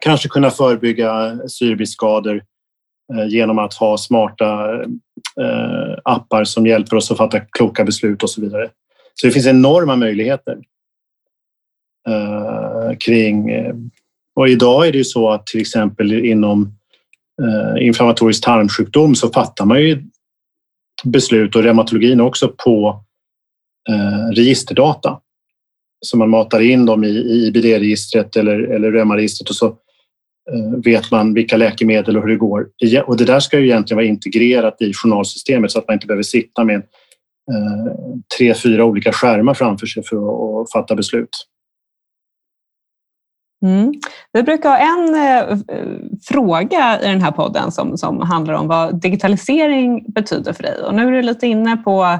Kanske kunna förebygga syrebristskador eh, genom att ha smarta eh, appar som hjälper oss att fatta kloka beslut och så vidare. Så det finns enorma möjligheter eh, kring och idag är det ju så att till exempel inom eh, inflammatorisk tarmsjukdom så fattar man ju beslut och reumatologin också på eh, registerdata. Så man matar in dem i, i IBD-registret eller, eller reumaregistret och så eh, vet man vilka läkemedel och hur det går. Och det där ska ju egentligen vara integrerat i journalsystemet så att man inte behöver sitta med eh, tre, fyra olika skärmar framför sig för att, att fatta beslut. Mm. Vi brukar ha en eh, eh, fråga i den här podden som, som handlar om vad digitalisering betyder för dig. Och nu är du lite inne på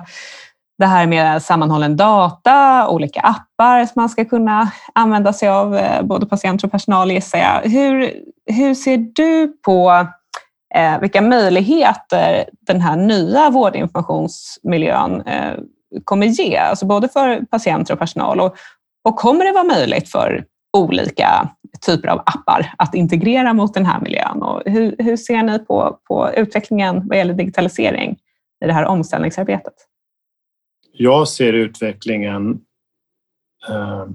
det här med sammanhållen data, olika appar som man ska kunna använda sig av, eh, både patienter och personal gissar jag. Hur, hur ser du på eh, vilka möjligheter den här nya vårdinformationsmiljön eh, kommer ge, alltså både för patienter och personal? Och, och kommer det vara möjligt för olika typer av appar att integrera mot den här miljön. Och hur, hur ser ni på, på utvecklingen vad gäller digitalisering i det här omställningsarbetet? Jag ser utvecklingen eh,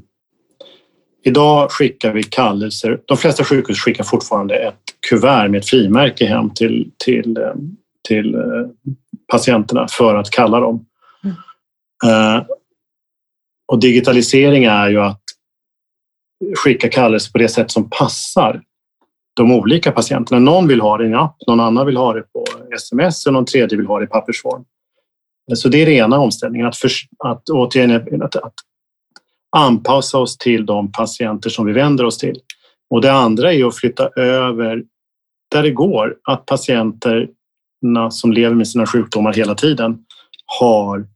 idag skickar vi kallelser. De flesta sjukhus skickar fortfarande ett kuvert med ett frimärke hem till, till, eh, till patienterna för att kalla dem. Mm. Och digitalisering är ju att skicka kallelser på det sätt som passar de olika patienterna. Någon vill ha det i en app, någon annan vill ha det på sms och någon tredje vill ha det i pappersform. Så det är den ena omställningen, att, för, att, återigen, att, att anpassa oss till de patienter som vi vänder oss till. Och det andra är att flytta över där det går, att patienterna som lever med sina sjukdomar hela tiden har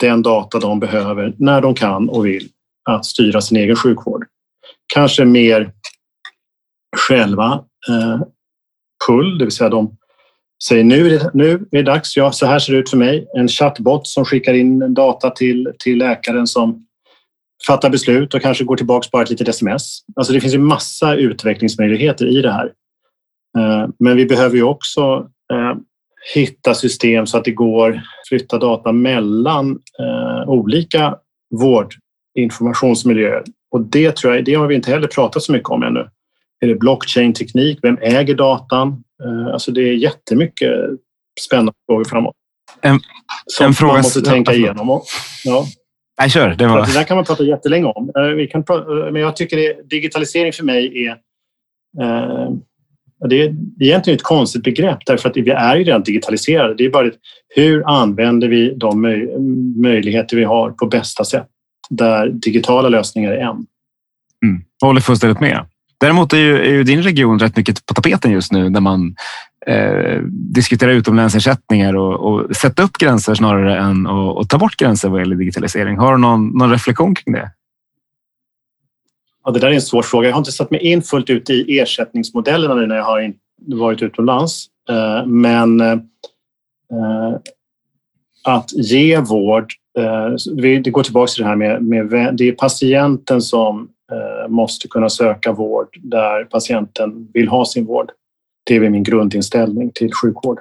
den data de behöver när de kan och vill att styra sin egen sjukvård. Kanske mer själva eh, pull, det vill säga de säger nu är det, nu är det dags, ja så här ser det ut för mig. En chatbot som skickar in data till, till läkaren som fattar beslut och kanske går tillbaks bara ett litet sms. Alltså det finns ju massa utvecklingsmöjligheter i det här. Eh, men vi behöver ju också eh, hitta system så att det går att flytta data mellan eh, olika vårdinformationsmiljöer. Och det tror jag, det har vi inte heller pratat så mycket om ännu. Är det blockchain-teknik? Vem äger datan? Alltså det är jättemycket spännande frågor framåt. En, som en fråga, man måste tänka igenom. Ja. Nej, kör. Det, var... det där kan man prata jättelänge om. Vi kan prata, men jag tycker det, digitalisering för mig är det är egentligen ett konstigt begrepp därför att vi är ju redan digitaliserade. Det är bara hur använder vi de möjligheter vi har på bästa sätt där digitala lösningar är en. Mm. Jag håller fullständigt med. Däremot är ju, är ju, din region rätt mycket på tapeten just nu när man eh, diskuterar utomlänsersättningar och, och sätta upp gränser snarare än att ta bort gränser vad gäller digitalisering. Har du någon, någon reflektion kring det? Ja, det där är en svår fråga. Jag har inte satt mig in fullt ut i ersättningsmodellerna nu när jag har varit utomlands. Eh, men eh, att ge vård, eh, Eh, det går tillbaka till det här med, med det är patienten som eh, måste kunna söka vård där patienten vill ha sin vård. Det är min grundinställning till sjukvård.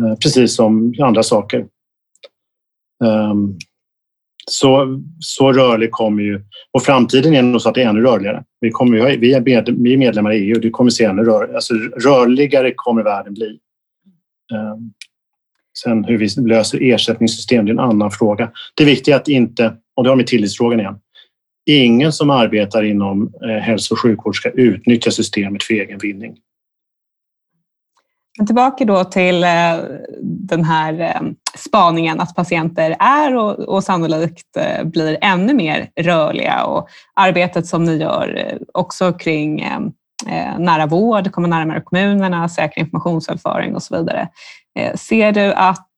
Eh, precis som andra saker. Ehm, så, så rörlig kommer ju... Och framtiden är nog så att det är ännu rörligare. Vi, kommer, vi, är, med, vi är medlemmar i EU och det kommer se ännu rör, alltså, rörligare kommer världen bli. Ehm, Sen hur vi löser ersättningssystem det är en annan fråga. Det viktiga är att inte, och det har med tillitsfrågan igen, ingen som arbetar inom eh, hälso och sjukvård ska utnyttja systemet för egen vinning. Men tillbaka då till eh, den här eh, spaningen att patienter är och, och sannolikt blir ännu mer rörliga och arbetet som ni gör också kring nära vård, komma närmare kommunerna, säker informationsöverföring och så vidare. Ser du att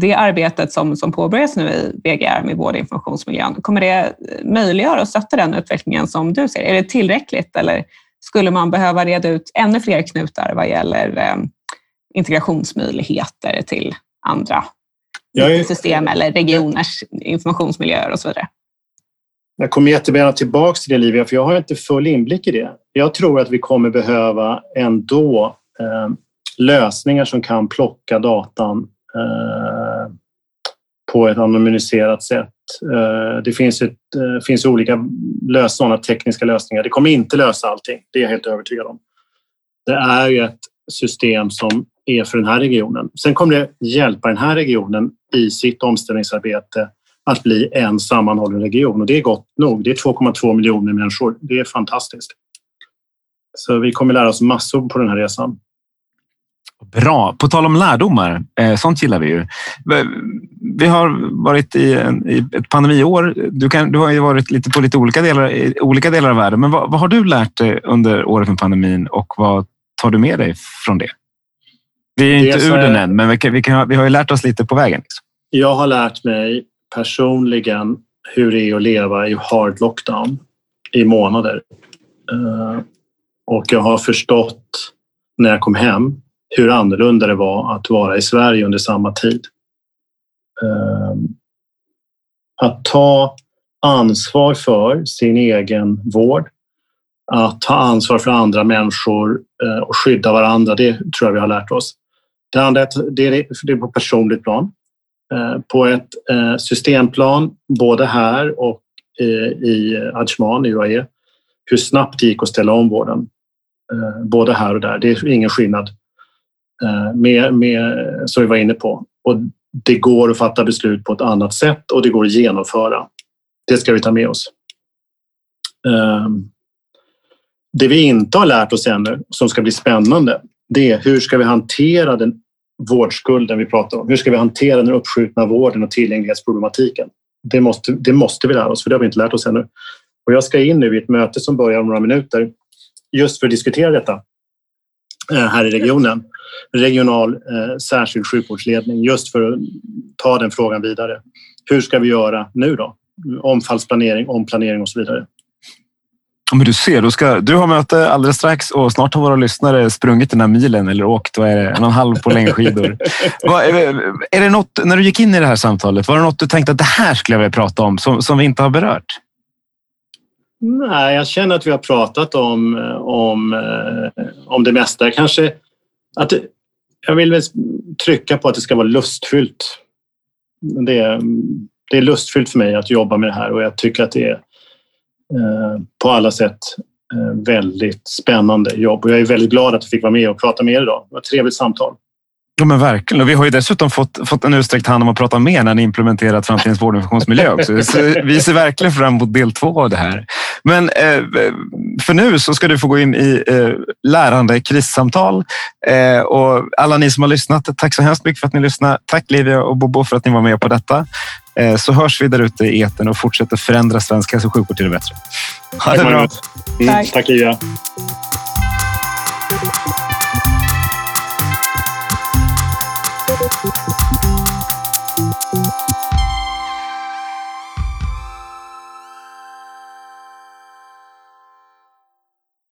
det arbetet som, som påbörjas nu i VGR med vård och informationsmiljön, kommer det möjliggöra och stötta den utvecklingen som du ser? Är det tillräckligt eller skulle man behöva reda ut ännu fler knutar vad gäller eh, integrationsmöjligheter till andra är, system eller regioners informationsmiljöer och så vidare. Jag kommer jättegärna tillbaka till det Livia, för jag har inte full inblick i det. Jag tror att vi kommer behöva ändå eh, lösningar som kan plocka datan eh, på ett anonymiserat sätt. Eh, det finns, ett, eh, finns olika lösningar, tekniska lösningar. Det kommer inte lösa allting, det är jag helt övertygad om. Det är ju ett system som är för den här regionen. Sen kommer det hjälpa den här regionen i sitt omställningsarbete att bli en sammanhållen region och det är gott nog. Det är 2,2 miljoner människor. Det är fantastiskt. Så vi kommer lära oss massor på den här resan. Bra. På tal om lärdomar, eh, sånt gillar vi ju. Vi har varit i, en, i ett pandemiår. Du, kan, du har ju varit lite på lite olika delar, olika delar av världen. Men vad, vad har du lärt dig under året med pandemin och vad tar du med dig från det? Vi är inte ur den än, men vi, kan, vi, kan, vi har ju lärt oss lite på vägen. Liksom. Jag har lärt mig personligen hur det är att leva i hard lockdown i månader. Eh, och jag har förstått när jag kom hem hur annorlunda det var att vara i Sverige under samma tid. Ehm, att ta ansvar för sin egen vård, att ta ansvar för andra människor eh, och skydda varandra, det tror jag vi har lärt oss. Det andra det är på personligt plan. Eh, på ett eh, systemplan, både här och i Ajman i UAE hur snabbt det gick att ställa om vården. Både här och där. Det är ingen skillnad Eh, med, med, som vi var inne på. Och det går att fatta beslut på ett annat sätt och det går att genomföra. Det ska vi ta med oss. Ehm, det vi inte har lärt oss ännu, som ska bli spännande, det är hur ska vi hantera den vårdskulden vi pratar om? Hur ska vi hantera den uppskjutna vården och tillgänglighetsproblematiken? Det måste, det måste vi lära oss, för det har vi inte lärt oss ännu. Och jag ska in nu i ett möte som börjar om några minuter just för att diskutera detta här i regionen. Regional eh, särskild sjukvårdsledning just för att ta den frågan vidare. Hur ska vi göra nu då? Omfallsplanering, omplanering och så vidare. Men du ser, du, ska, du har möte alldeles strax och snart har våra lyssnare sprungit den här milen eller åkt vad är det, en och en halv på längdskidor. är det något, när du gick in i det här samtalet, var det något du tänkte att det här skulle jag vilja prata om som, som vi inte har berört? Nej, jag känner att vi har pratat om, om, eh, om det mesta. Kanske att jag vill trycka på att det ska vara lustfyllt. Det, det är lustfyllt för mig att jobba med det här och jag tycker att det är Eh, på alla sätt eh, väldigt spännande jobb och jag är väldigt glad att jag fick vara med och prata med er idag. Det var ett trevligt samtal. Ja, men verkligen. Och vi har ju dessutom fått, fått en utsträckt hand om att prata mer när ni implementerat framtidens vårdinformationsmiljö också. Så vi ser verkligen fram emot del två av det här. Men eh, för nu så ska du få gå in i eh, lärande krissamtal. Eh, och alla ni som har lyssnat, tack så hemskt mycket för att ni lyssnade. Tack Livia och Bobo för att ni var med på detta. Eh, så hörs vi där ute i eten och fortsätter förändra svensk hälso och sjukvård till det bättre. Ha det bra. Mm, tack Livia.